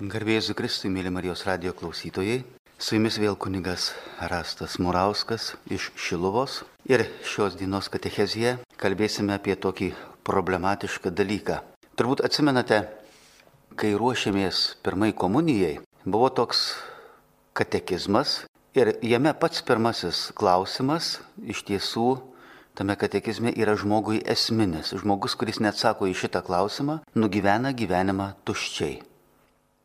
Garbėsiu Kristui, mėly Marijos radio klausytojai. Su jumis vėl kunigas Rastas Murauskas iš Šiluvos. Ir šios dienos katechezija kalbėsime apie tokį problematišką dalyką. Turbūt atsimenate, kai ruošėmės pirmai komunijai, buvo toks katekizmas ir jame pats pirmasis klausimas iš tiesų tame katekizme yra žmogui esminis. Žmogus, kuris neatsako į šitą klausimą, nugyvena gyvenimą tuščiai.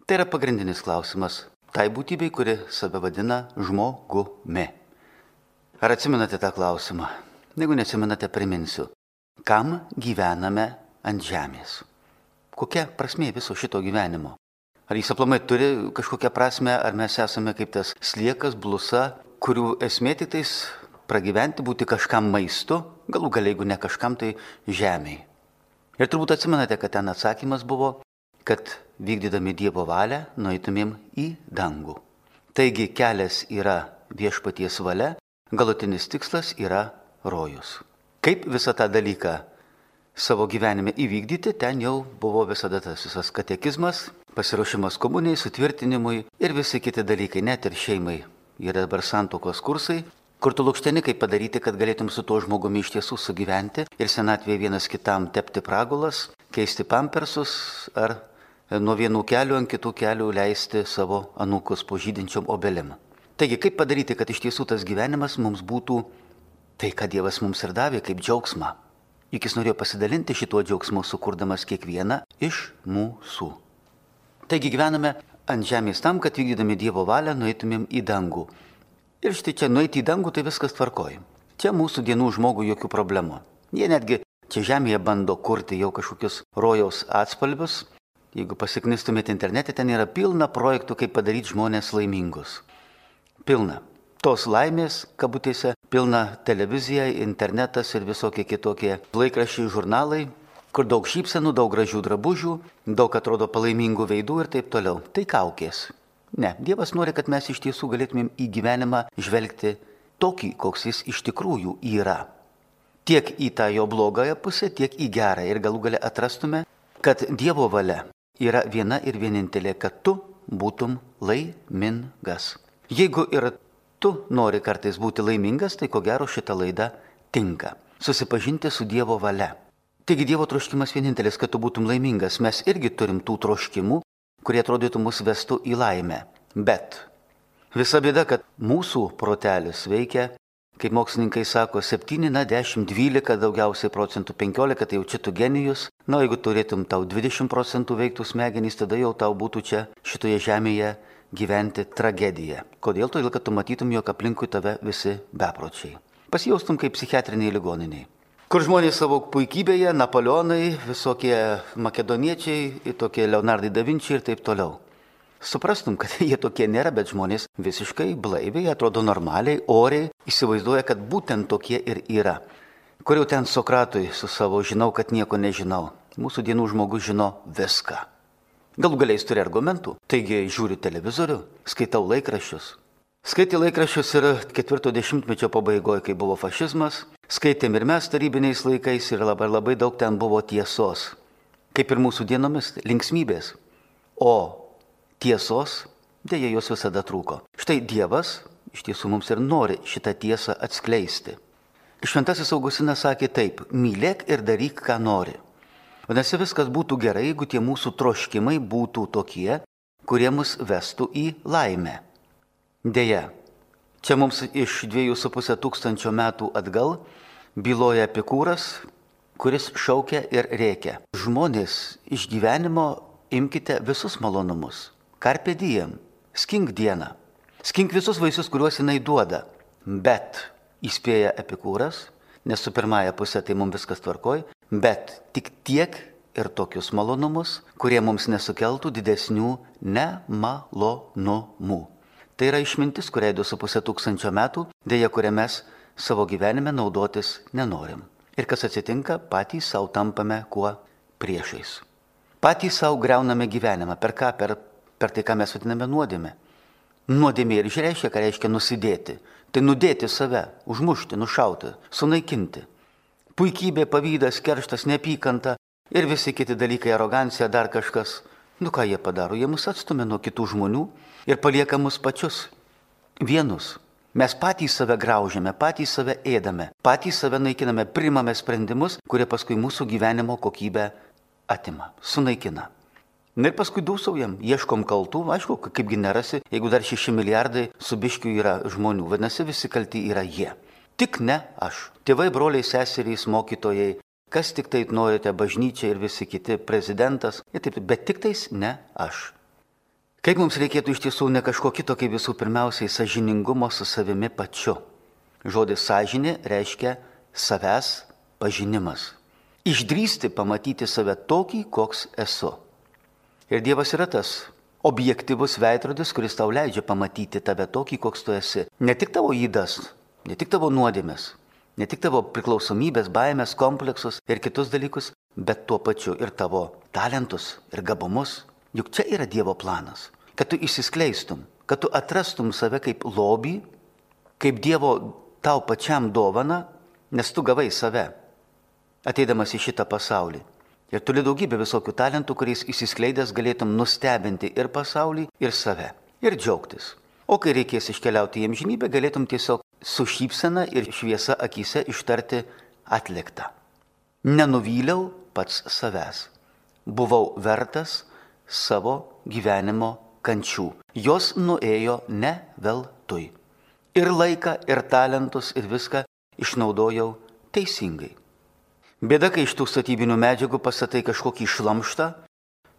Tai yra pagrindinis klausimas tai būtybei, kuri save vadina žmogumi. Ar atsimenate tą klausimą? Jeigu neatsimenate, priminsiu. Kam gyvename ant žemės? Kokia prasmė viso šito gyvenimo? Ar jis aplamai turi kažkokią prasme, ar mes esame kaip tas sliekas, blusa, kurių esmė tik tais pragyventi, būti kažkam maistu, galų galiai, jeigu ne kažkam, tai žemiai. Ir turbūt atsimenate, kad ten atsakymas buvo kad vykdydami Dievo valią nueitumėm į dangų. Taigi kelias yra viešpaties valia, galutinis tikslas yra rojus. Kaip visą tą dalyką savo gyvenime įvykdyti, ten jau buvo visada tas visas katekizmas, pasiruošimas komunijai, sutvirtinimui ir visi kiti dalykai, net ir šeimai. Yra dabar santokos kursai, kur tu lūkšteni, kaip padaryti, kad galėtum su tuo žmogumi iš tiesų sugyventi ir senatvėje vienas kitam tepti pragulas, keisti pampersus ar nuo vienų kelių ant kitų kelių leisti savo anūkus po žydinčiom obelim. Taigi, kaip padaryti, kad iš tiesų tas gyvenimas mums būtų tai, ką Dievas mums ir davė kaip džiaugsmą. Juk jis norėjo pasidalinti šituo džiaugsmu, sukurdamas kiekvieną iš mūsų. Taigi gyvename ant žemės tam, kad vykdydami Dievo valią nueitumėm į dangų. Ir štai čia nueiti į dangų, tai viskas tvarkoja. Čia mūsų dienų žmogų jokių problemų. Jie netgi čia žemėje bando kurti jau kažkokius rojaus atspalvius, Jeigu pasiknistumėte internete, ten yra pilna projektų, kaip padaryti žmonės laimingus. Pilna. Tos laimės, kabutėse, pilna televizija, internetas ir visokie kitokie laikrašiai, žurnalai, kur daug šypsenų, daug gražių drabužių, daug atrodo palaimingų veidų ir taip toliau. Tai kaukės. Ne, Dievas nori, kad mes iš tiesų galėtumėm į gyvenimą žvelgti tokį, koks jis iš tikrųjų yra. Tiek į tą jo blogąją pusę, tiek į gerą ir galų galę atrastume, kad Dievo valia yra viena ir vienintelė, kad tu būtum laimingas. Jeigu ir tu nori kartais būti laimingas, tai ko gero šita laida tinka. Susipažinti su Dievo valia. Taigi Dievo troškimas vienintelis, kad tu būtum laimingas. Mes irgi turim tų troškimų, kurie atrodytų mus vestų į laimę. Bet visa bėda, kad mūsų protelis veikia kaip mokslininkai sako, 7, na 10, 12, daugiausiai procentų 15, tai jau čia tu genijus. Na, jeigu turėtum tau 20 procentų veiktų smegenys, tada jau tau būtų čia šitoje žemėje gyventi tragedija. Kodėl? Todėl, kad tu matytum, jog aplinkui tave visi bepročiai. Pasijaustum kaip psichiatriniai ligoniniai. Kur žmonės savo puikybėje, Napoleonai, visokie makedoniečiai, tokie Leonardai da Vinci ir taip toliau suprastum, kad jie tokie nėra, bet žmonės visiškai blaiviai, atrodo normaliai, oriai, įsivaizduoja, kad būtent tokie ir yra. Kur jau ten Sokratui su savo žinau, kad nieko nežinau. Mūsų dienų žmogus žino viską. Galų galiais turi argumentų. Taigi žiūriu televizorių, skaitau laikraščius. Skaitė laikraščius ir ketvirto dešimtmečio pabaigoje, kai buvo fašizmas. Skaitėm ir mes tarybiniais laikais ir labai labai daug ten buvo tiesos. Kaip ir mūsų dienomis, linksmybės. O tiesos, dėja jos visada trūko. Štai Dievas iš tiesų mums ir nori šitą tiesą atskleisti. Šventasis Augustinas sakė taip, mylėk ir daryk, ką nori. Vadinasi, viskas būtų gerai, jeigu tie mūsų troškimai būtų tokie, kurie mus vestų į laimę. Deja, čia mums iš dviejų su pusę tūkstančio metų atgal byloja Epikūras, kuris šaukia ir reikia. Žmonės iš gyvenimo imkite visus malonumus. Karpė diem, skink dieną, skink visus vaisius, kuriuos jinai duoda. Bet, įspėja epikūras, nes su pirmąja pusė tai mums viskas tvarkoj, bet tik tiek ir tokius malonumus, kurie mums nesukeltų didesnių nemalonumų. Tai yra išmintis, kuriai du su pusė tūkstančio metų, dėja, kurią mes savo gyvenime naudotis nenorim. Ir kas atsitinka, patys savo tampame kuo priešais. Patys savo greuname gyvenimą. Per ką? Per per tai, ką mes vadiname nuodėme. Nuodėmė ir išreiškia, ką reiškia nusidėti. Tai nudėti save, užmušti, nušauti, sunaikinti. Puikybė, pavydas, kerštas, neapykanta ir visi kiti dalykai, arogancija, dar kažkas. Nu ką jie padaro? Jie mus atstumia nuo kitų žmonių ir palieka mus pačius. Vienus. Mes patys save graužiame, patys save ėdame, patys save naikiname, primame sprendimus, kurie paskui mūsų gyvenimo kokybę atima, sunaikina. Na ir paskui dūsaujam, ieškom kaltų, aišku, kaipgi nerasi, jeigu dar 6 milijardai su biškiu yra žmonių, vadinasi, visi kalti yra jie. Tik ne aš. Tėvai, broliai, seserys, mokytojai, kas tik tai norite, bažnyčia ir visi kiti, prezidentas, taip, bet tik tais ne aš. Kaip mums reikėtų iš tiesų ne kažko kito, kaip visų pirmiausiai sažiningumo su savimi pačiu. Žodis sąžinė reiškia savęs pažinimas. Išdrysti pamatyti save tokį, koks esu. Ir Dievas yra tas objektivus veidrodis, kuris tau leidžia pamatyti tave tokį, koks tu esi. Ne tik tavo įdas, ne tik tavo nuodėmės, ne tik tavo priklausomybės, baimės, kompleksus ir kitus dalykus, bet tuo pačiu ir tavo talentus ir gabumus. Juk čia yra Dievo planas, kad tu išsiskleistum, kad tu atrastum save kaip lobį, kaip Dievo tau pačiam dovana, nes tu gavai save, ateidamas į šitą pasaulį. Ir turi daugybę visokių talentų, kuriais įsiskleidęs galėtum nustebinti ir pasaulį, ir save. Ir džiaugtis. O kai reikės iškeliauti į amžinybę, galėtum tiesiog su šypsena ir šviesa akise ištarti atliktą. Nenuvyliau pats savęs. Buvau vertas savo gyvenimo kančių. Jos nuėjo ne veltui. Ir laiką, ir talentus, ir viską išnaudojau teisingai. Bėda, kai iš tų statybinių medžiagų pastatai kažkokį šlamštą,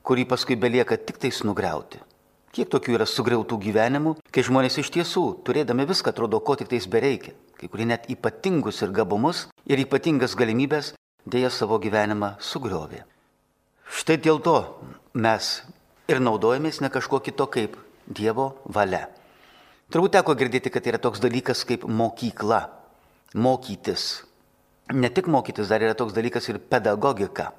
kurį paskui belieka tik tais nugriauti. Kiek tokių yra sugriautų gyvenimų, kai žmonės iš tiesų, turėdami viską, atrodo, ko tik tais bereikia, kai kurie net ypatingus ir gabumus ir ypatingas galimybės dėja savo gyvenimą sugriovė. Štai dėl to mes ir naudojamės ne kažko kito kaip Dievo valia. Turbūt teko girdėti, kad yra toks dalykas kaip mokykla. Mokytis, ne tik mokytis, dar yra toks dalykas ir pedagogika.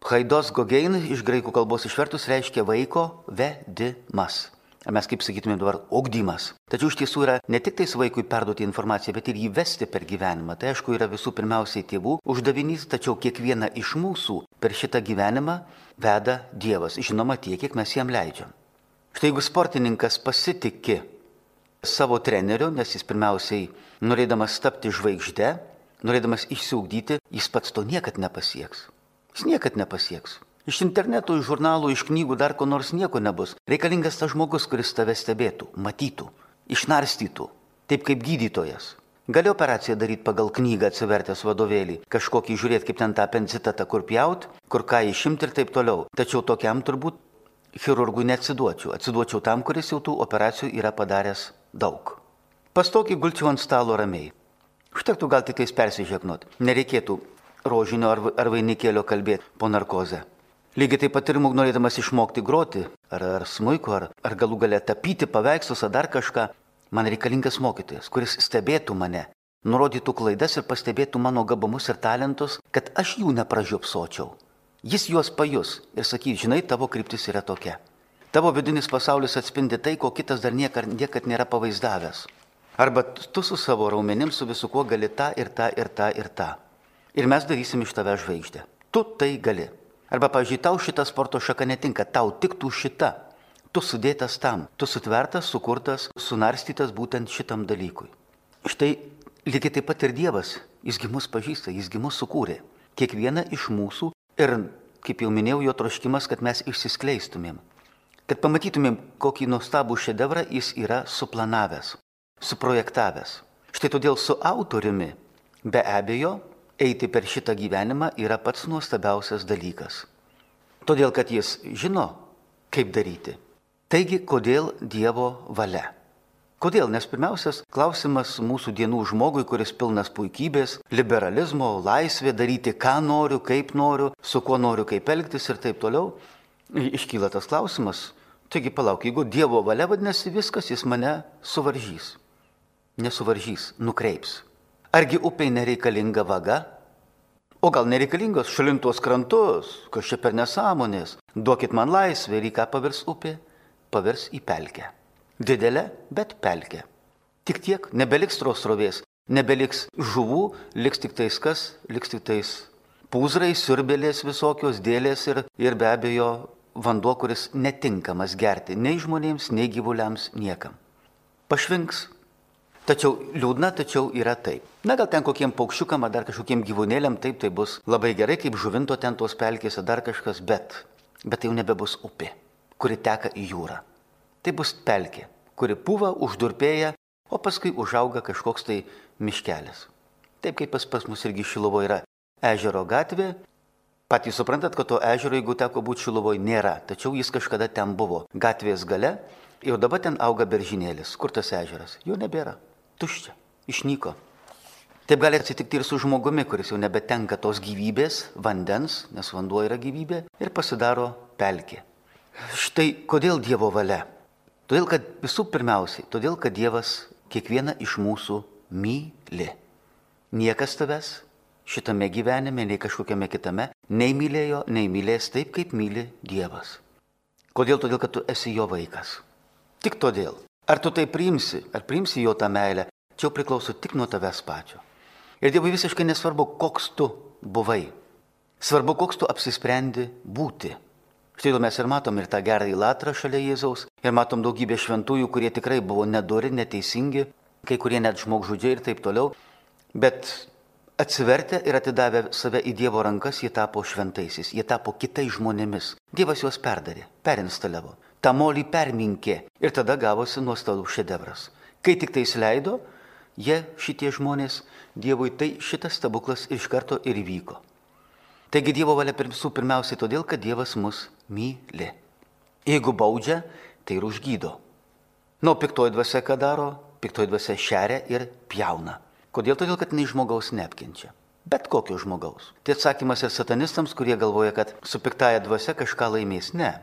Haidos gogein iš graikų kalbos išvertus reiškia vaiko vedimas. Mes kaip sakytume dabar ugdymas. Tačiau iš tiesų yra ne tik tais vaikui perduoti informaciją, bet ir jį vesti per gyvenimą. Tai aišku yra visų pirmiausiai tėvų uždavinys, tačiau kiekvieną iš mūsų per šitą gyvenimą veda Dievas. Žinoma, tiek, kiek mes jam leidžiam. Štai jeigu sportininkas pasitikė savo treneriu, nes jis pirmiausiai norėdamas tapti žvaigždė, norėdamas išsiugdyti, jis pats to niekad nepasieks. Jis niekad nepasieks. Iš interneto, iš žurnalų, iš knygų dar ko nors nieko nebus. Reikalingas tas žmogus, kuris tave stebėtų, matytų, išnarstytų, taip kaip gydytojas. Gali operaciją daryti pagal knygą atsivertęs vadovėlį, kažkokį žiūrėti, kaip ten tą apendicitą kur pjaut, kur ką išimti ir taip toliau. Tačiau tokiam turbūt chirurgui neatsiduočiau. Atsiduočiau tam, kuris jau tų operacijų yra padaręs daug. Pastokį gulčiau ant stalo ramiai. Užtektų gal tik tais persižegnot. Nereikėtų rožinio ar, ar vainikėlio kalbėti po narkozę. Lygiai taip pat ir mūg norėdamas išmokti groti, ar, ar smūko, ar, ar galų galę tapyti paveikslus, ar dar kažką, man reikalingas mokytojas, kuris stebėtų mane, nurodytų klaidas ir pastebėtų mano gabumus ir talentus, kad aš jų nepražiopsočiau. Jis juos pajus ir sakys, žinai, tavo kryptis yra tokia. Tavo vidinis pasaulis atspindi tai, ko kitas dar niekad, niekad nėra pavaizdavęs. Arba tu su savo raumenim, su visu kuo gali tą ir tą ir tą ir tą. Ir mes darysim iš tave žvaigždę. Tu tai gali. Arba, pažiūrėjau, tau šita sporto šaka netinka, tau tik tu šita. Tu sudėtas tam, tu sutvertas, sukurtas, sunarstytas būtent šitam dalykui. Štai lygiai taip pat ir Dievas, jisgi mus pažįsta, jisgi mus sukūrė. Kiekviena iš mūsų ir, kaip jau minėjau, jo troškimas, kad mes išsiskleistumėm. Kad pamatytumėm, kokį nuostabų šedevrą jis yra suplanavęs suprojektavęs. Štai todėl su autoriumi be abejo eiti per šitą gyvenimą yra pats nuostabiausias dalykas. Todėl, kad jis žino, kaip daryti. Taigi, kodėl Dievo valia? Kodėl? Nes pirmiausias klausimas mūsų dienų žmogui, kuris pilnas puikybės, liberalizmo, laisvė daryti, ką noriu, kaip noriu, su kuo noriu, kaip elgtis ir taip toliau, iškyla tas klausimas. Taigi palauk, jeigu Dievo valia vadinasi viskas, jis mane suvaržys nesuvaržys, nukreips. Argi upiai nereikalinga vaga? O gal nereikalingos šalintos krantus, kas čia per nesąmonės? Duokit man laisvę ir į ką pavirs upė? Pavirs į pelkę. Didelę, bet pelkę. Tik tiek, nebeliks trosrovės, nebeliks žuvų, liks tik tais kas, liks tik tais pūzrai, siurbėlės visokios, dėlės ir, ir be abejo vanduo, kuris netinkamas gerti nei žmonėms, nei gyvuliams, niekam. Pašvinks. Tačiau liūdna, tačiau yra taip. Na gal ten kokiem paukščiukam ar dar kažkokiem gyvūnėliam taip tai bus labai gerai, kaip žuvinto ten tos pelkėse dar kažkas, bet, bet tai jau nebebus upė, kuri teka į jūrą. Tai bus pelkė, kuri puva, uždurpėja, o paskui užauga kažkoks tai miškelis. Taip kaip pas, pas mus irgi Šilovo yra ežero gatvė. Patys suprantat, kad to ežero, jeigu teko būti Šilovoje, nėra, tačiau jis kažkada ten buvo. Gatvės gale ir dabar ten auga beržinėlis. Kur tas ežeras? Jo nebėra. Tuščia. Išnyko. Taip gali atsitikti ir su žmogumi, kuris jau nebetenka tos gyvybės, vandens, nes vanduo yra gyvybė, ir pasidaro pelkė. Štai kodėl Dievo valia. Todėl, kad visų pirmiausiai, todėl, kad Dievas kiekvieną iš mūsų myli. Niekas tavęs šitame gyvenime, nei kažkokiame kitame, nei mylėjo, nei mylės taip, kaip myli Dievas. Kodėl? Todėl, kad tu esi jo vaikas. Tik todėl. Ar tu tai priimsi, ar priimsi jo tą meilę, čia jau priklauso tik nuo tavęs pačio. Ir Dievui visiškai nesvarbu, koks tu buvai. Svarbu, koks tu apsisprendi būti. Štai mes ir matom ir tą gerąjį latrą šalia Jėzaus, ir matom daugybę šventųjų, kurie tikrai buvo nedori, neteisingi, kai kurie net žmogžudžiai ir taip toliau, bet atsivertę ir atidavę save į Dievo rankas, jie tapo šventaisiais, jie tapo kitais žmonėmis. Dievas juos perdarė, perinstaliavo, tą molį perminkė ir tada gavosi nuostabus šedevras. Kai tik tai įsileido, jie, šitie žmonės, Dievui tai šitas stebuklas iš karto ir įvyko. Taigi Dievo valia visų pirmiausiai todėl, kad Dievas mus myli. Jeigu baudžia, tai ir užgydo. Nu, piktoji dvasia ką daro? Piktoji dvasia šeria ir pjauna. Kodėl? Todėl, kad jinai žmogaus neapkenčia. Bet kokio žmogaus. Tai atsakymas ir satanistams, kurie galvoja, kad su piktaja dvasia kažką laimės. Ne.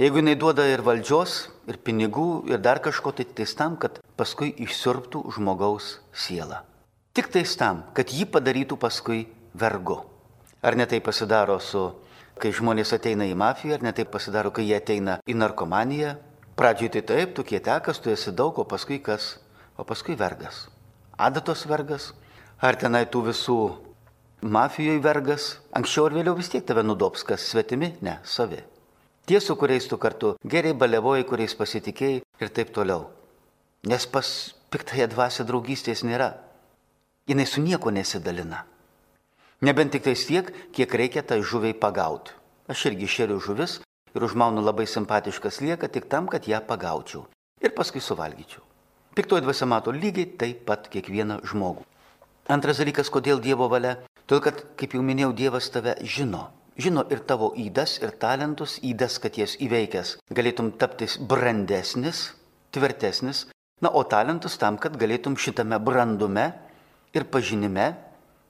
Jeigu jinai duoda ir valdžios, ir pinigų, ir dar kažko, tai tik tam, kad paskui išsirptų žmogaus sielą. Tik tais tam, kad jį padarytų paskui vergu. Ar ne tai pasidaro su, kai žmonės ateina į mafiją, ar ne tai pasidaro, kai jie ateina į narkomaniją. Pradžiai tai taip, tu kietekas, tu esi daug, o paskui kas? O paskui vergas. Adatos vergas. Ar tenai tų visų mafijoje vergas? Anksčiau ar vėliau vis tiek tave nudops, kas svetimi? Ne, savi. Tie, su kuriais tu kartu geriai balevoji, kuriais pasitikėjai ir taip toliau. Nes pas piktąją dvasę draugystės nėra. Jis su nieko nesidalina. Nebent tik tais tiek, kiek reikia tai žuviai pagauti. Aš irgi šeriu žuvis ir užmaunu labai simpatišką slieką tik tam, kad ją pagaučiau. Ir paskui suvalgyčiau. Piktoji dvasia mato lygiai taip pat kiekvieną žmogų. Antras dalykas, kodėl Dievo valia? Todėl, kad, kaip jau minėjau, Dievas tave žino. Žino ir tavo įdas, ir talentus, įdas, kad jas įveikęs galėtum tapti brandesnis, tvirtesnis, na, o talentus tam, kad galėtum šitame brandume ir pažinime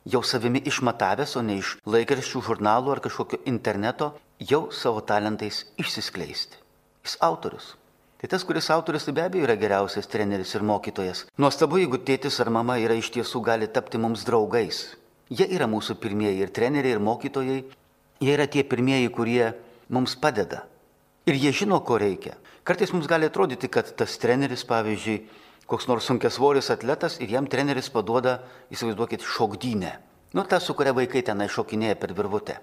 jau savimi išmatavęs, o ne iš laikraščių, žurnalų ar kažkokio interneto, jau savo talentais išsiskleisti. Jis autorius. Tai tas, kuris autorius, tai be abejo yra geriausias treneris ir mokytojas. Nuostabu, jeigu tėtis ar mama yra iš tiesų gali tapti mums draugais. Jie yra mūsų pirmieji ir treneriai, ir mokytojai. Jie yra tie pirmieji, kurie mums padeda. Ir jie žino, ko reikia. Kartais mums gali atrodyti, kad tas treneris, pavyzdžiui, koks nors sunkiasvoris atletas ir jam treneris paduoda, įsivaizduokit, šokdynę. Nu, ta, su kuria vaikai tenai šokinėja per virvutę.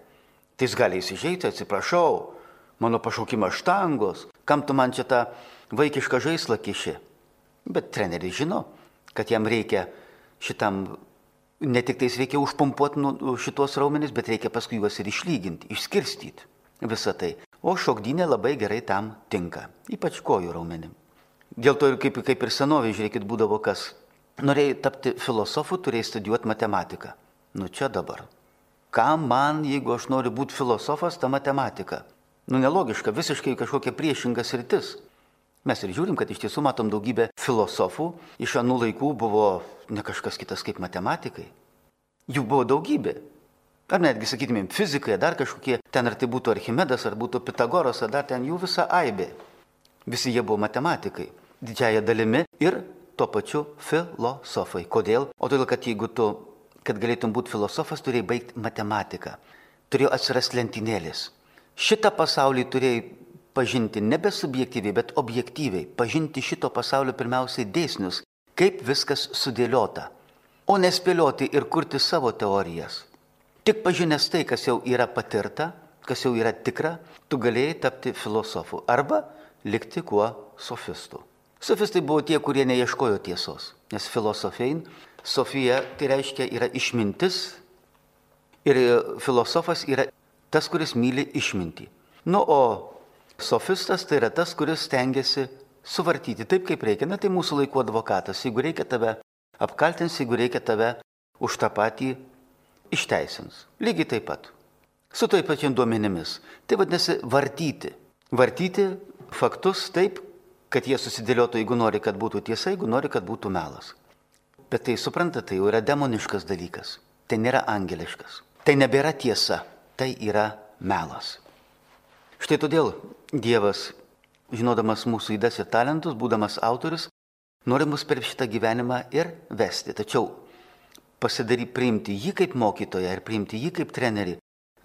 Tai jis gali įsižeiti, atsiprašau, mano pašaukimas štangos, kam tu man čia tą vaikišką žaislą kiši. Bet treneris žino, kad jam reikia šitam, ne tik tais reikia užpumpuoti nu, šitos raumenis, bet reikia paskui juos ir išlyginti, išskirstyti visą tai. O šokdynė labai gerai tam tinka, ypač kojų raumenim. Dėl to ir kaip, kaip ir senovė, žiūrėkit, būdavo kas. Norėjai tapti filosofu, turėjai studijuoti matematiką. Nu čia dabar. Kam man, jeigu aš noriu būti filosofas, ta matematika? Nu nelogiška, visiškai kažkokia priešinga sritis. Mes ir žiūrim, kad iš tiesų matom daugybę filosofų, iš anų laikų buvo ne kažkas kitas kaip matematikai. Jų buvo daugybė. Ar netgi, sakytumėm, fizikai, dar kažkokie, ten ar tai būtų Archimedas, ar būtų Pitagoras, ar dar ten jų visa aibė. Visi jie buvo matematikai didžiaja dalimi ir tuo pačiu filosofai. Kodėl? O todėl, kad jeigu tu, kad galėtum būti filosofas, turėjai baigti matematiką. Turėjo atsirasti lentynėlės. Šitą pasaulį turėjai pažinti nebe subjektyviai, bet objektyviai. Pažinti šito pasaulio pirmiausiai dėsnius, kaip viskas sudėliota. O nespėlioti ir kurti savo teorijas. Tik pažinęs tai, kas jau yra patirta, kas jau yra tikra, tu galėjai tapti filosofu arba likti kuo sofistu. Sofistai buvo tie, kurie neieškojo tiesos, nes filosofein, Sofija tai reiškia yra išmintis ir filosofas yra tas, kuris myli išmintį. Nu, o sofistas tai yra tas, kuris stengiasi suvartyti taip, kaip reikia. Na, tai mūsų laikų advokatas. Jeigu reikia tave apkaltins, jeigu reikia tave už tą patį išteisins. Lygiai taip pat. Su taip pačiam duomenimis. Tai vadinasi vartyti. Vartyti faktus taip, kad jie susidėliotų, jeigu nori, kad būtų tiesa, jeigu nori, kad būtų melas. Bet tai suprantate, tai jau yra demoniškas dalykas. Tai nėra angeliškas. Tai nebėra tiesa. Tai yra melas. Štai todėl Dievas, žinodamas mūsų įdas ir talentus, būdamas autorius, nori mus per šitą gyvenimą ir vesti. Tačiau pasidary priimti jį kaip mokytoją ir priimti jį kaip trenerį,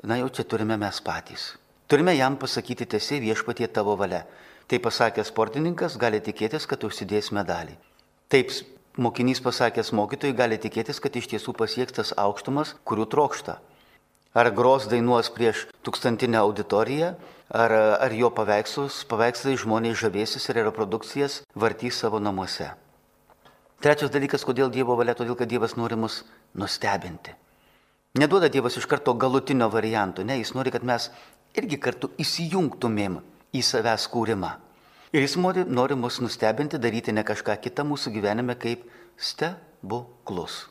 na jau čia turime mes patys. Turime jam pasakyti tiesiai viešpatie tavo valia. Tai pasakęs sportininkas gali tikėtis, kad užsidės medalį. Taip mokinys pasakęs mokytojui gali tikėtis, kad iš tiesų pasieks tas aukštumas, kurių trokšta. Ar gros dainuos prieš tūkstantinę auditoriją, ar, ar jo paveikslus, paveikslai žmonės žavėsis ir reprodukcijas vartys savo namuose. Trečias dalykas, kodėl Dievo valia, todėl kad Dievas nori mus nustebinti. Neduoda Dievas iš karto galutinio varianto, ne, jis nori, kad mes irgi kartu įsijungtumėm į savęs kūrimą. Ir jis nori, nori mus nustebinti, daryti ne kažką kitą mūsų gyvenime kaip stebuklus.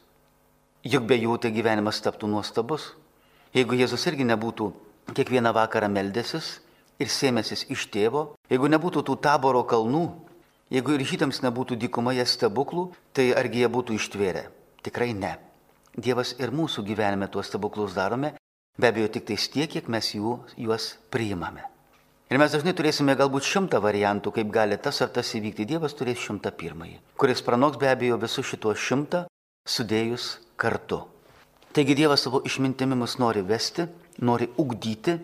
Juk be jų tai gyvenimas taptų nuostabus. Jeigu Jėzus irgi nebūtų kiekvieną vakarą meldėsis ir sėmėsis iš tėvo, jeigu nebūtų tų taboro kalnų, Jeigu ir žydams nebūtų dykumoje stebuklų, tai argi jie būtų ištvėrę? Tikrai ne. Dievas ir mūsų gyvenime tuos stebuklus darome, be abejo tik tais tiek, kiek mes jų, juos priimame. Ir mes dažnai turėsime galbūt šimtą variantų, kaip gali tas ar tas įvykti. Dievas turės šimtą pirmąjį, kuris pranoks be abejo visus šitos šimtą sudėjus kartu. Taigi Dievas savo išmintimi mus nori vesti, nori ugdyti,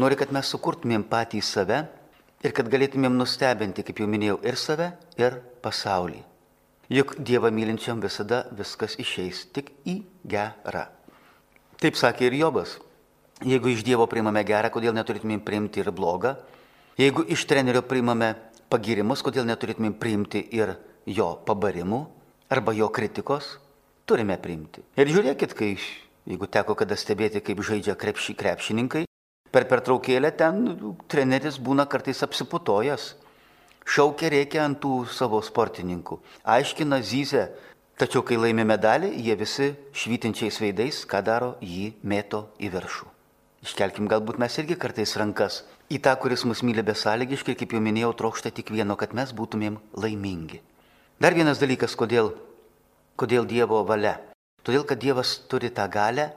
nori, kad mes sukurtumėm patį save ir kad galėtumėm nustebinti, kaip jau minėjau, ir save, ir pasaulį. Juk Dievą mylinčiam visada viskas išeis tik į gerą. Taip sakė ir Jobas. Jeigu iš Dievo priimame gerą, kodėl neturėtumėm priimti ir blogą? Jeigu iš trenerio priimame pagirimus, kodėl neturėtumėm priimti ir jo pabarimų arba jo kritikos? Turime priimti. Ir žiūrėkit, kai, jeigu teko kada stebėti, kaip žaidžia krepši, krepšininkai, Per pertraukėlę ten treneris būna kartais apsiputojęs. Šaukia reikia ant tų savo sportininkų. Aiškina zyzę. Tačiau kai laimi medalį, jie visi švytinčiais veidais, ką daro, jį mėto į viršų. Iškelkim galbūt mes irgi kartais rankas į tą, kuris mus myli besąlygiškai, kaip jau minėjau, trokšta tik vieno, kad mes būtumėm laimingi. Dar vienas dalykas, kodėl, kodėl Dievo valia. Todėl, kad Dievas turi tą galę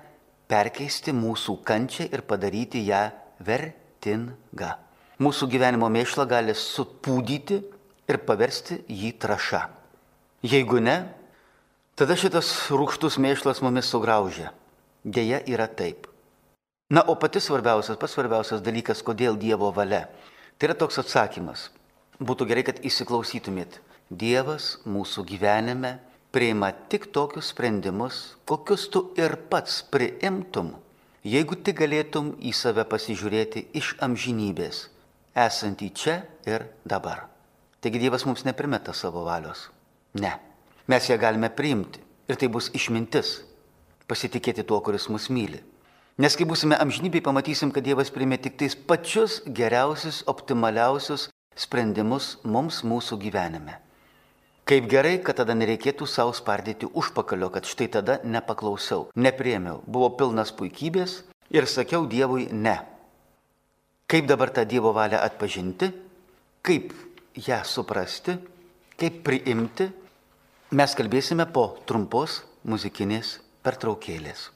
perkeisti mūsų kančią ir padaryti ją vertingą. Mūsų gyvenimo mėšlą gali supūdyti ir paversti jį trašą. Jeigu ne, tada šitas rūkštus mėšlas mumis sugraužia. Deja yra taip. Na, o pati svarbiausias, pats svarbiausias dalykas, kodėl Dievo valia. Tai yra toks atsakymas. Būtų gerai, kad įsiklausytumėt. Dievas mūsų gyvenime priima tik tokius sprendimus, kokius tu ir pats priimtum, jeigu tik galėtum į save pasižiūrėti iš amžinybės, esantį čia ir dabar. Taigi Dievas mums neprimeta savo valios. Ne. Mes ją galime priimti. Ir tai bus išmintis pasitikėti tuo, kuris mus myli. Nes kai būsime amžinybėje, pamatysim, kad Dievas priimė tik tais pačius geriausius, optimaliausius sprendimus mums mūsų gyvenime. Kaip gerai, kad tada nereikėtų savo spardyti užpakalio, kad štai tada nepaklausiau, nepriemiau, buvo pilnas puikybės ir sakiau Dievui ne. Kaip dabar tą Dievo valią atpažinti, kaip ją suprasti, kaip priimti, mes kalbėsime po trumpos muzikinės pertraukėlės.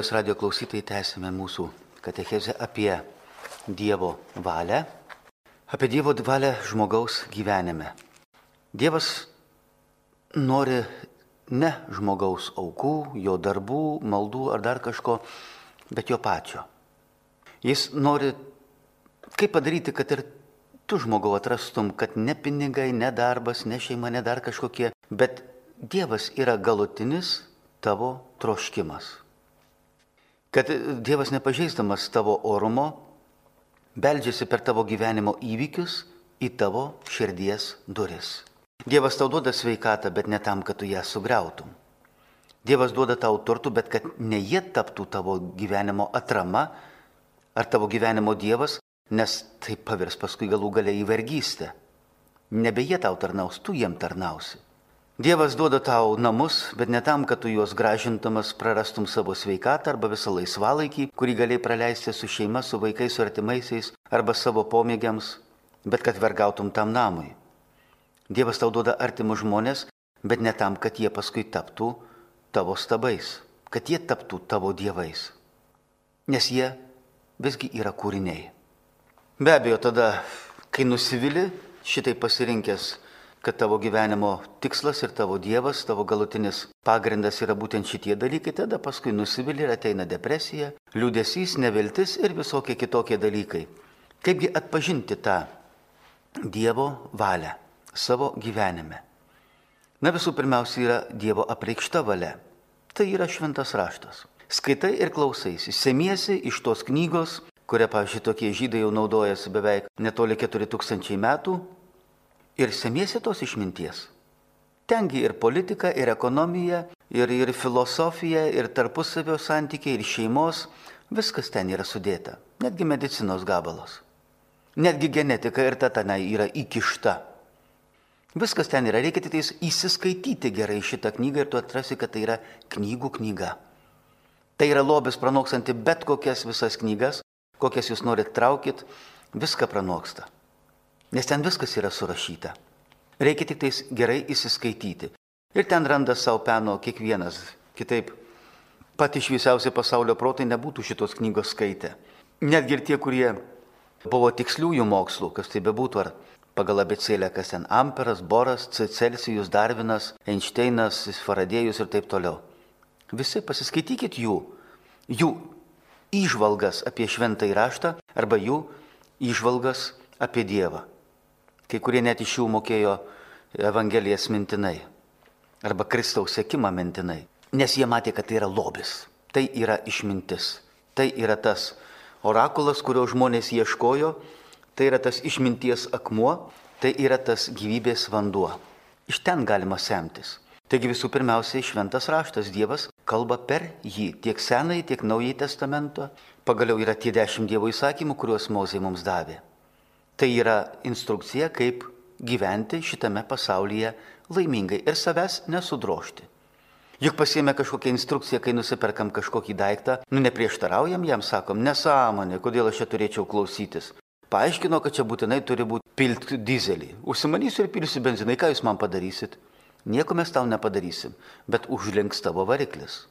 Marijos radio klausytojai, tęsime mūsų katechezę apie Dievo valią, apie Dievo valią žmogaus gyvenime. Dievas nori ne žmogaus aukų, jo darbų, maldų ar dar kažko, bet jo pačio. Jis nori, kaip padaryti, kad ir tu žmogau atrastum, kad ne pinigai, ne darbas, ne šeima, ne dar kažkokie, bet Dievas yra galutinis tavo troškimas. Kad Dievas nepažeisdamas tavo orumo, beldžiasi per tavo gyvenimo įvykius į tavo širdies duris. Dievas tau duoda sveikatą, bet ne tam, kad tu ją sugriautum. Dievas duoda tau turtų, bet kad ne jie taptų tavo gyvenimo atrama ar tavo gyvenimo Dievas, nes tai pavirs paskui galų galę į vergystę. Nebe jie tau tarnaus, tu jiem tarnausi. Dievas duoda tau namus, bet ne tam, kad tu juos gražintamas prarastum savo sveikatą arba visą laisvalaikį, kurį galėjai praleisti su šeima, su vaikais, su artimaisiais arba savo pomėgiams, bet kad vergautum tam namui. Dievas tau duoda artimus žmonės, bet ne tam, kad jie paskui taptų tavo stabais, kad jie taptų tavo dievais. Nes jie visgi yra kūriniai. Be abejo, tada, kai nusivili šitai pasirinkęs, kad tavo gyvenimo tikslas ir tavo dievas, tavo galutinis pagrindas yra būtent šitie dalykai, tada paskui nusivili ir ateina depresija, liūdėsys, neviltis ir visokie kitokie dalykai. Kaipgi atpažinti tą Dievo valią? savo gyvenime. Na visų pirmiausia yra Dievo apreikšta valia. Tai yra šventas raštas. Skaitai ir klausaisi, semiesi iš tos knygos, kurią, pavyzdžiui, tokie žydai jau naudojasi beveik netoli 4000 metų, ir semiesi tos išminties. Tengi ir politika, ir ekonomija, ir, ir filosofija, ir tarpusavio santykiai, ir šeimos, viskas ten yra sudėta. Netgi medicinos gabalas. Netgi genetika ir ta tenai yra įkišta. Viskas ten yra, reikia tik įsiskaityti gerai šitą knygą ir tu atrasi, kad tai yra knygų knyga. Tai yra lobis pranoksanti bet kokias visas knygas, kokias jūs norit traukit, viską pranoksta. Nes ten viskas yra surašyta. Reikia tik tais gerai įsiskaityti. Ir ten randa savo peno kiekvienas. Kitaip, pati šviesiausia pasaulio protai nebūtų šitos knygos skaitę. Netgi ir tie, kurie buvo tiksliųjų mokslų, kas tai bebūtų, ar pagal abecėlę, kas ten Amperas, Boras, Celsijus, Darvinas, Einšteinas, Faradėjus ir taip toliau. Visi pasiskaitykit jų, jų įžvalgas apie šventąjį raštą arba jų įžvalgas apie Dievą. Kai kurie net iš jų mokėjo Evangelijas mintinai arba Kristaus sekimą mintinai, nes jie matė, kad tai yra lobis, tai yra išmintis, tai yra tas orakulas, kurio žmonės ieškojo Tai yra tas išminties akmuo, tai yra tas gyvybės vanduo. Iš ten galima semtis. Taigi visų pirmiausiai šventas raštas Dievas kalba per jį tiek Senąjį, tiek Naująjį testamentą. Pagaliau yra tie dešimt Dievo įsakymų, kuriuos Mozė mums davė. Tai yra instrukcija, kaip gyventi šitame pasaulyje laimingai ir savęs nesudrošti. Juk pasiemė kažkokią instrukciją, kai nusiperkam kažkokį daiktą, nu neprieštaraujam jam, sakom, nesąmonė, kodėl aš čia turėčiau klausytis paaiškino, kad čia būtinai turi būti pilti dizelį. Užsimanysiu ir pilsiu benzinai, ką jūs man padarysit? Nieko mes tau nepadarysim, bet užlinks tavo variklis.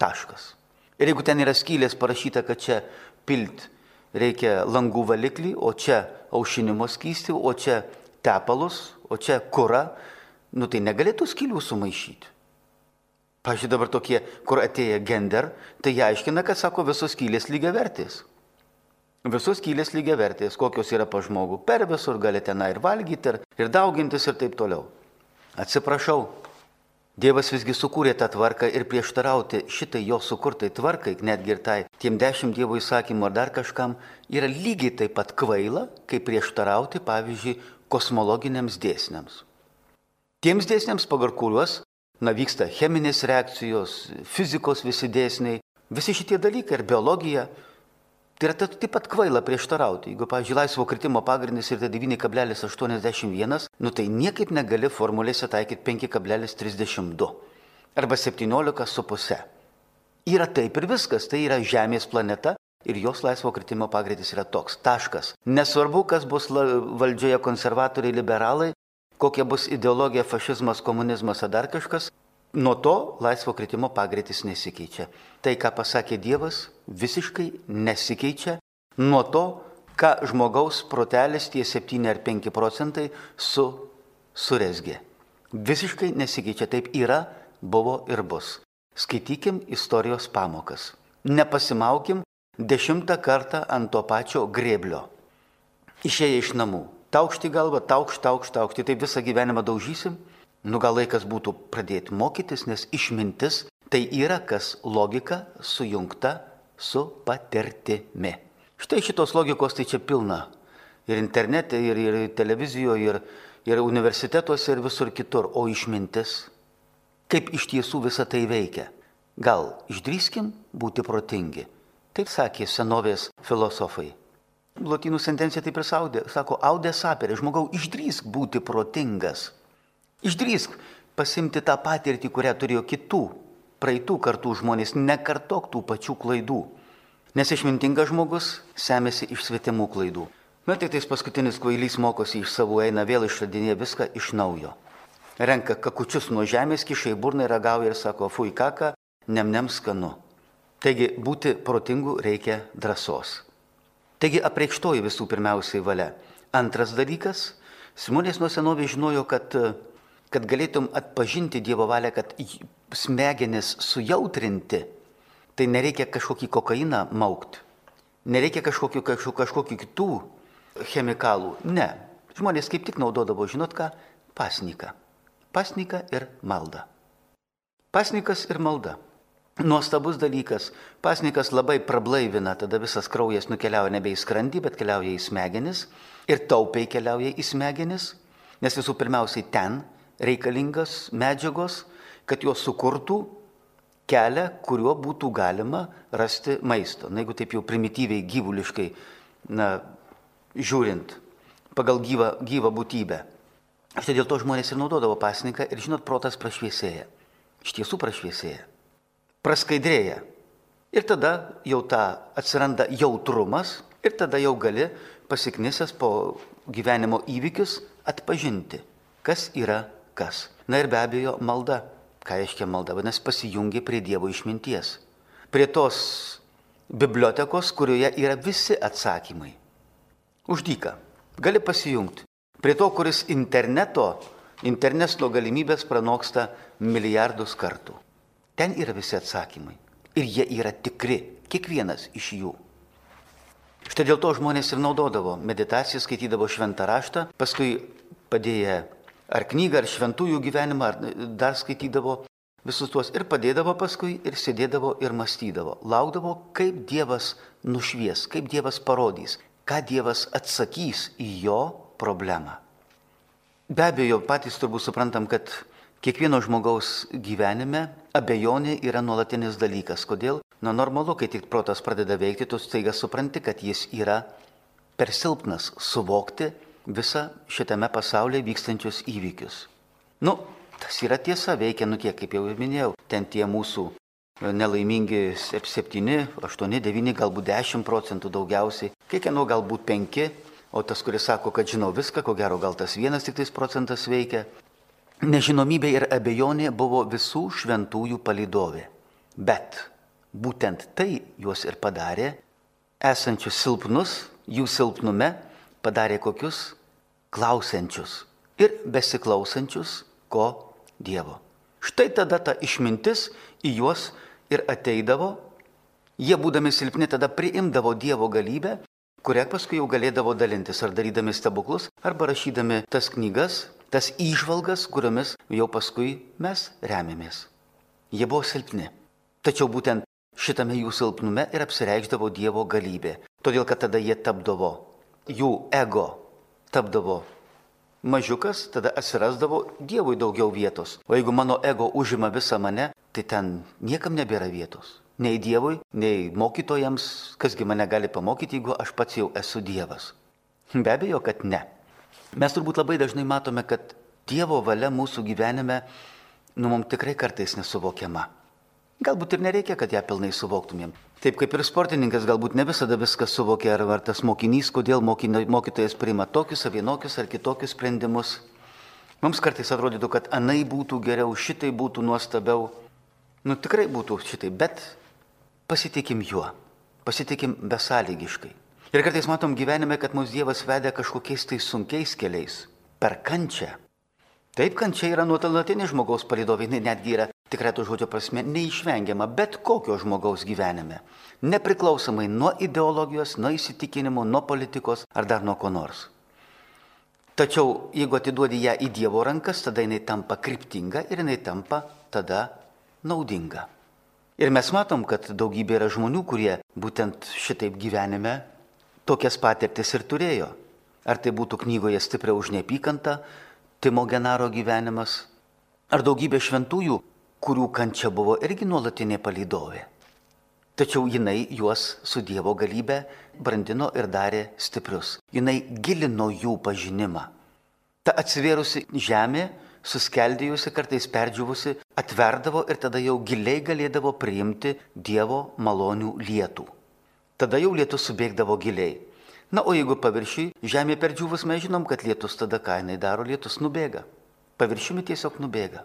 Taškas. Ir jeigu ten yra skylės parašyta, kad čia pilt reikia langų valiklį, o čia aušinimo skysti, o čia tepalus, o čia kura, nu tai negalėtų skylių sumaišyti. Pavyzdžiui, dabar tokie, kur atėję gender, tai jie aiškina, kad sako visos skylės lygiai vertės. Visos kylės lygiai vertės, kokios yra pa žmogų. Per visur gali tenai ir valgyti, ir, ir daugintis ir taip toliau. Atsiprašau, Dievas visgi sukūrė tą tvarką ir prieštarauti šitai jo sukurtai tvarkai, netgi ir tai tiem dešimt Dievo įsakymų ar dar kažkam, yra lygiai taip pat kvaila, kaip prieštarauti, pavyzdžiui, kosmologiniams dėsniams. Tiems dėsniams, pagal kuriuos, na, vyksta cheminės reakcijos, fizikos visi dėsniai, visi šitie dalykai ir biologija, Tai yra taip pat kvaila prieštarauti. Jeigu, pavyzdžiui, laisvo kritimo pagrindas yra 9,81, nu tai niekaip negali formulėse taikyti 5,32 arba 17,5. Yra taip ir viskas, tai yra Žemės planeta ir jos laisvo kritimo pagreitis yra toks. Taškas. Nesvarbu, kas bus valdžioje konservatoriai, liberalai, kokia bus ideologija, fašizmas, komunizmas ar dar kažkas, Nuo to laisvo kritimo pagreitis nesikeičia. Tai, ką pasakė Dievas, visiškai nesikeičia nuo to, ką žmogaus protelis tie 7 ar 5 procentai su, suresgė. Visiškai nesikeičia. Taip yra, buvo ir bus. Skaitykim istorijos pamokas. Nepasimaukim dešimtą kartą ant to pačio grėblio. Išėję iš namų. Taukšti galvą, taukšti, taukšti, taukšti. Tai visą gyvenimą daužysim Nu gal laikas būtų pradėti mokytis, nes išmintis tai yra kas logika sujungta su patirtimi. Štai šitos logikos tai čia pilna. Ir internete, ir, ir televizijoje, ir, ir universitetuose, ir visur kitur. O išmintis, kaip iš tiesų visa tai veikia. Gal išdrįskim būti protingi. Taip sakė senovės filosofai. Lotynų sentencija taip ir saudė, sako, audė saperė, žmogau, išdrįsk būti protingas. Išdrįsk pasimti tą patirtį, kurią turėjo kitų, praeitų kartų žmonės, nekartok tų pačių klaidų. Nes išmintingas žmogus semėsi iš svetimų klaidų. Bet tik tais paskutinis kvailys mokosi iš savo, eina vėl išradinė viską iš naujo. Renka kakučius nuo žemės, kišai burnai ragauja ir sako, fui kaka, nem nem skanu. Taigi būti protingu reikia drąsos. Taigi apreikštoji visų pirmiausiai valia. Antras dalykas, Simonės nuo senovės žinojo, kad kad galėtum atpažinti Dievo valią, kad smegenis sujautrinti, tai nereikia kažkokį kokainą maukti, nereikia kažkokių, kažkokių, kažkokių kitų chemikalų. Ne. Žmonės kaip tik naudodavo, žinot ką, pasniką. Pasniką ir maldą. Pasnikas ir malda. Nuostabus dalykas. Pasnikas labai prablaivina, tada visas kraujas nukeliauja nebe į skrandį, bet keliauja į smegenis ir taupiai keliauja į smegenis, nes visų pirmiausiai ten reikalingas medžiagos, kad jos sukurtų kelią, kuriuo būtų galima rasti maisto. Na, jeigu taip jau primityviai, gyvuliškai, na, žiūrint, pagal gyvą, gyvą būtybę. Štai dėl to žmonės ir naudodavo pasninką ir, žinot, protas prašviesėja. Iš tiesų prašviesėja. Praskaidrėja. Ir tada jau ta atsiranda jautrumas ir tada jau gali pasiknisęs po gyvenimo įvykius atpažinti, kas yra kas? Na ir be abejo malda. Ką reiškia malda? Vadinasi, pasijungi prie Dievo išminties. Prie tos bibliotekos, kurioje yra visi atsakymai. Uždyka. Gali pasijungti. Prie to, kuris interneto, interneto galimybės pranoksta milijardus kartų. Ten yra visi atsakymai. Ir jie yra tikri. Kiekvienas iš jų. Štai dėl to žmonės ir naudodavo meditaciją, skaitydavo šventą raštą, paskui padėję ar knygą, ar šventųjų gyvenimą, ar dar skaitydavo visus tuos ir padėdavo paskui ir sėdėdavo ir mąstydavo. Laukdavo, kaip Dievas nušvies, kaip Dievas parodys, ką Dievas atsakys į jo problemą. Be abejo, patys turbūt suprantam, kad kiekvieno žmogaus gyvenime abejonė yra nuolatinis dalykas. Kodėl? Na normalu, kai tik protas pradeda veikti, tu staiga supranti, kad jis yra per silpnas suvokti visą šitame pasaulyje vykstančius įvykius. Nu, tas yra tiesa, veikia, nu kiek, kaip jau ir minėjau, ten tie mūsų nelaimingi 7, 8, 9, galbūt 10 procentų daugiausiai, kiekvieno galbūt 5, o tas, kuris sako, kad žinau viską, ko gero gal tas vienas tik tais procentas veikia. Nežinomybė ir abejonė buvo visų šventųjų palidovė. Bet būtent tai juos ir padarė, esančius silpnus, jų silpnume padarė kokius klausiančius ir besiklausančius ko Dievo. Štai tada ta išmintis į juos ir ateidavo, jie būdami silpni tada priimdavo Dievo galybę, kurią paskui jau galėdavo dalintis ar darydami stebuklus, arba rašydami tas knygas, tas įžvalgas, kuriomis jau paskui mes remiamės. Jie buvo silpni. Tačiau būtent šitame jų silpnume ir apsireikždavo Dievo galybė. Todėl, kad tada jie tapdavo jų ego tapdavo mažiukas, tada atsirasdavo Dievui daugiau vietos. O jeigu mano ego užima visą mane, tai ten niekam nebėra vietos. Nei Dievui, nei mokytojams, kasgi mane gali pamokyti, jeigu aš pats jau esu Dievas. Be abejo, kad ne. Mes turbūt labai dažnai matome, kad Dievo valia mūsų gyvenime, nu, mums tikrai kartais nesuvokiama. Galbūt ir nereikia, kad ją pilnai suvoktumėm. Taip kaip ir sportininkas galbūt ne visada viską suvokia, ar, ar tas mokinys, kodėl mokytojas priima tokius ar vienokius ar kitokius sprendimus. Mums kartais atrodytų, kad anai būtų geriau, šitai būtų nuostabiau. Nu tikrai būtų šitai, bet pasitikim juo, pasitikim besąlygiškai. Ir kartais matom gyvenime, kad mūsų Dievas vedė kažkokiais tai sunkiais keliais, per kančią. Taip, kančia yra nuotolatinė žmogaus palidovė, jinai netgi yra tikrai to žodžio prasme neišvengiama bet kokio žmogaus gyvenime, nepriklausomai nuo ideologijos, nuo įsitikinimų, nuo politikos ar dar nuo ko nors. Tačiau jeigu atiduodi ją į Dievo rankas, tada jinai tampa kryptinga ir jinai tampa tada naudinga. Ir mes matom, kad daugybė yra žmonių, kurie būtent šitaip gyvenime tokias patirtis ir turėjo. Ar tai būtų knygoje stipriau už neapykantą, Timo Genaro gyvenimas, ar daugybė šventųjų, kurių kančia buvo irgi nuolatinė palydovė. Tačiau jinai juos su Dievo galybė brandino ir darė stiprius. Jinai gilino jų pažinimą. Ta atsivėrusi žemė, suskeldėjusi, kartais perdžiuvusi, atverdavo ir tada jau giliai galėdavo priimti Dievo malonių lietų tada jau lietus subėgdavo giliai. Na, o jeigu paviršiui žemė perdžiūvus, mes žinom, kad lietus tada ką jinai daro, lietus nubėga. Paviršiumi tiesiog nubėga.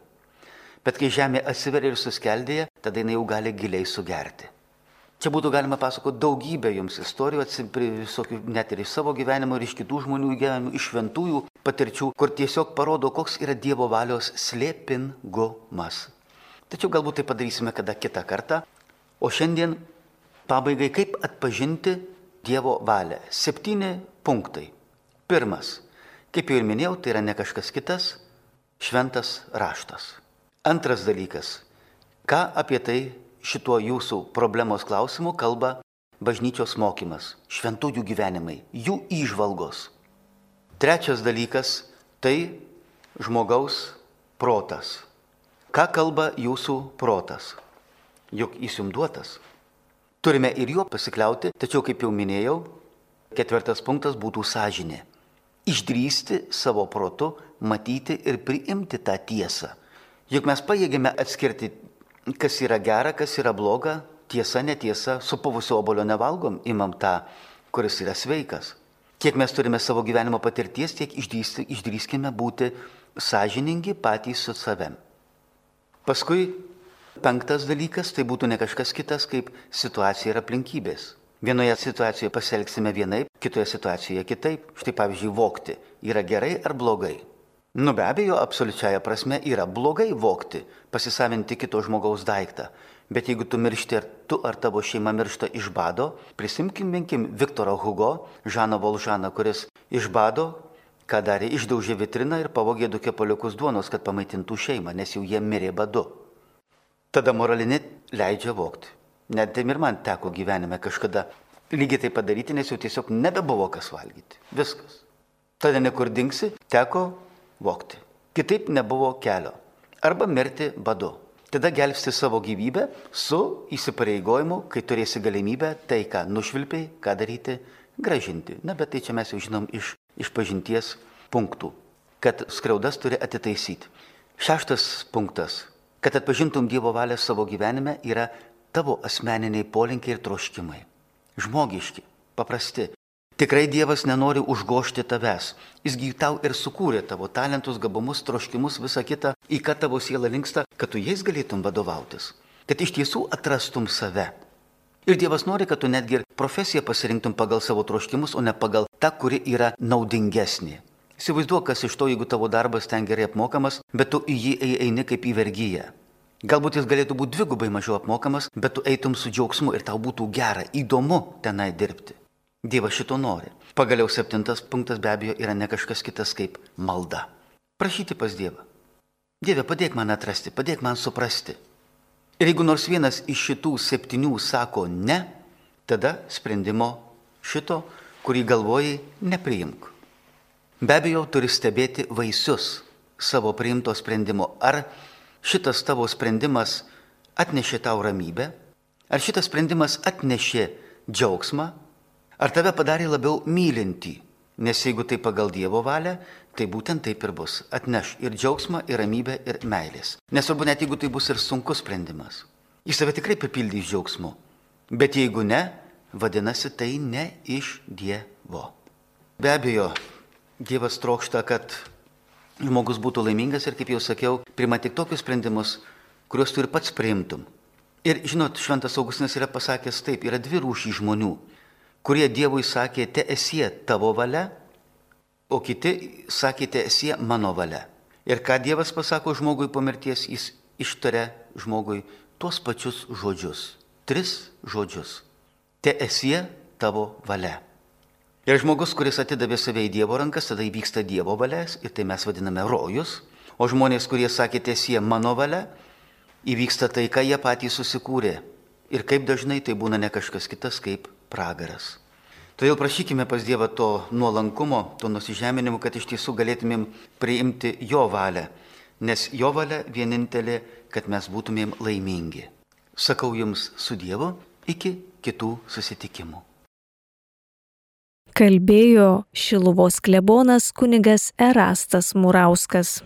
Bet kai žemė atsiveria ir suskeldėja, tada jinai jau gali giliai sugerti. Čia būtų galima pasakoti daugybę jums istorijų, visokių, net ir iš savo gyvenimo, ir iš kitų žmonių gyvenimų, iš šventųjų patirčių, kur tiesiog parodo, koks yra Dievo valios slėpingumas. Tačiau galbūt tai padarysime kada kitą kartą. O šiandien Pabaigai, kaip atpažinti Dievo valią. Septyni punktai. Pirmas, kaip jau ir minėjau, tai yra ne kažkas kitas, šventas raštas. Antras dalykas, ką apie tai šituo jūsų problemos klausimu kalba bažnyčios mokymas, šventųjų gyvenimai, jų įžvalgos. Trečias dalykas, tai žmogaus protas. Ką kalba jūsų protas? Juk jis jums duotas. Turime ir juo pasikliauti, tačiau, kaip jau minėjau, ketvirtas punktas būtų sąžinė. Išdrysti savo protu, matyti ir priimti tą tiesą. Juk mes pajėgėme atskirti, kas yra gera, kas yra bloga, tiesa, netiesa, supuvusio obolio nevalgom, imam tą, kuris yra sveikas. Kiek mes turime savo gyvenimo patirties, tiek išdrįskime būti sąžiningi patys su savim. Paskui Penktas dalykas tai būtų ne kažkas kitas kaip situacija ir aplinkybės. Vienoje situacijoje pasielgsime vienaip, kitoje situacijoje kitaip. Štai pavyzdžiui, vokti yra gerai ar blogai. Nu be abejo, absoliučiaja prasme yra blogai vokti, pasisavinti kito žmogaus daiktą. Bet jeigu tu miršti ar tu ar tavo šeima miršta iš bado, prisimkim minkim Viktoro Hugo, Žaną Volžaną, kuris iš bado, ką darė, išdaužė vitriną ir pavogė du kepaliukus duonos, kad pamaitintų šeimą, nes jau jie mirė badu. Tada moralinė leidžia vokti. Net tai ir man teko gyvenime kažkada lygiai tai padaryti, nes jau tiesiog nebebuvo kas valgyti. Viskas. Tada nekur dingsi, teko vokti. Kitaip nebuvo kelio. Arba mirti badu. Tada gelbsti savo gyvybę su įsipareigojimu, kai turėsi galimybę tai, ką nušvilpiai, ką daryti, gražinti. Na, bet tai čia mes jau žinom iš, iš pažinties punktų, kad skriaudas turi atitaisyti. Šeštas punktas Kad atpažintum Dievo valią savo gyvenime yra tavo asmeniniai polinkiai ir troškimai. Žmogiški, paprasti. Tikrai Dievas nenori užgošti tavęs. Jisgi tau ir sukūrė tavo talentus, gabumus, troškimus, visą kitą, į ką tavo siela linksta, kad tu jais galėtum vadovautis. Kad iš tiesų atrastum save. Ir Dievas nori, kad tu netgi ir profesiją pasirinktum pagal savo troškimus, o ne pagal tą, kuri yra naudingesnė. Įsivaizduok, kas iš to, jeigu tavo darbas ten gerai apmokamas, bet tu į jį eini kaip į vergyją. Galbūt jis galėtų būti dvigubai mažiau apmokamas, bet tu eitum su džiaugsmu ir tau būtų gera, įdomu tenai dirbti. Dievas šito nori. Pagaliau septintas punktas be abejo yra ne kažkas kitas kaip malda. Prašyti pas Dievą. Dieve, padėk man atrasti, padėk man suprasti. Ir jeigu nors vienas iš šitų septynių sako ne, tada sprendimo šito, kurį galvojai, nepriimk. Be abejo, turi stebėti vaisius savo priimto sprendimo. Ar šitas tavo sprendimas atnešė tau ramybę? Ar šitas sprendimas atnešė džiaugsmą? Ar tave padarė labiau mylinti? Nes jeigu tai pagal Dievo valią, tai būtent taip ir bus. Atneš ir džiaugsmą, ir ramybę, ir meilės. Nesvarbu net jeigu tai bus ir sunkus sprendimas. Jis tave tikrai papildys džiaugsmu. Bet jeigu ne, vadinasi tai ne iš Dievo. Be abejo, Dievas trokšta, kad žmogus būtų laimingas ir, kaip jau sakiau, priima tik tokius sprendimus, kuriuos tu ir pats priimtum. Ir žinot, Šventas Augustinas yra pasakęs taip, yra dvi rūšys žmonių, kurie Dievui sakė, te esie tavo valia, o kiti sakė, te esie mano valia. Ir ką Dievas pasako žmogui po mirties, jis ištaria žmogui tuos pačius žodžius. Tris žodžius. Te esie tavo valia. Ir žmogus, kuris atidavė save į Dievo rankas, tada įvyksta Dievo valias ir tai mes vadiname rojus. O žmonės, kurie sakė tiesie mano valia, įvyksta tai, ką jie patys susikūrė. Ir kaip dažnai tai būna ne kažkas kitas kaip pragaras. Todėl prašykime pas Dievą to nuolankumo, to nusižeminimo, kad iš tiesų galėtumėm priimti Jo valią. Nes Jo valia vienintelė, kad mes būtumėm laimingi. Sakau Jums su Dievu iki kitų susitikimų kalbėjo Šiluvos klebonas kunigas Erastas Murauskas.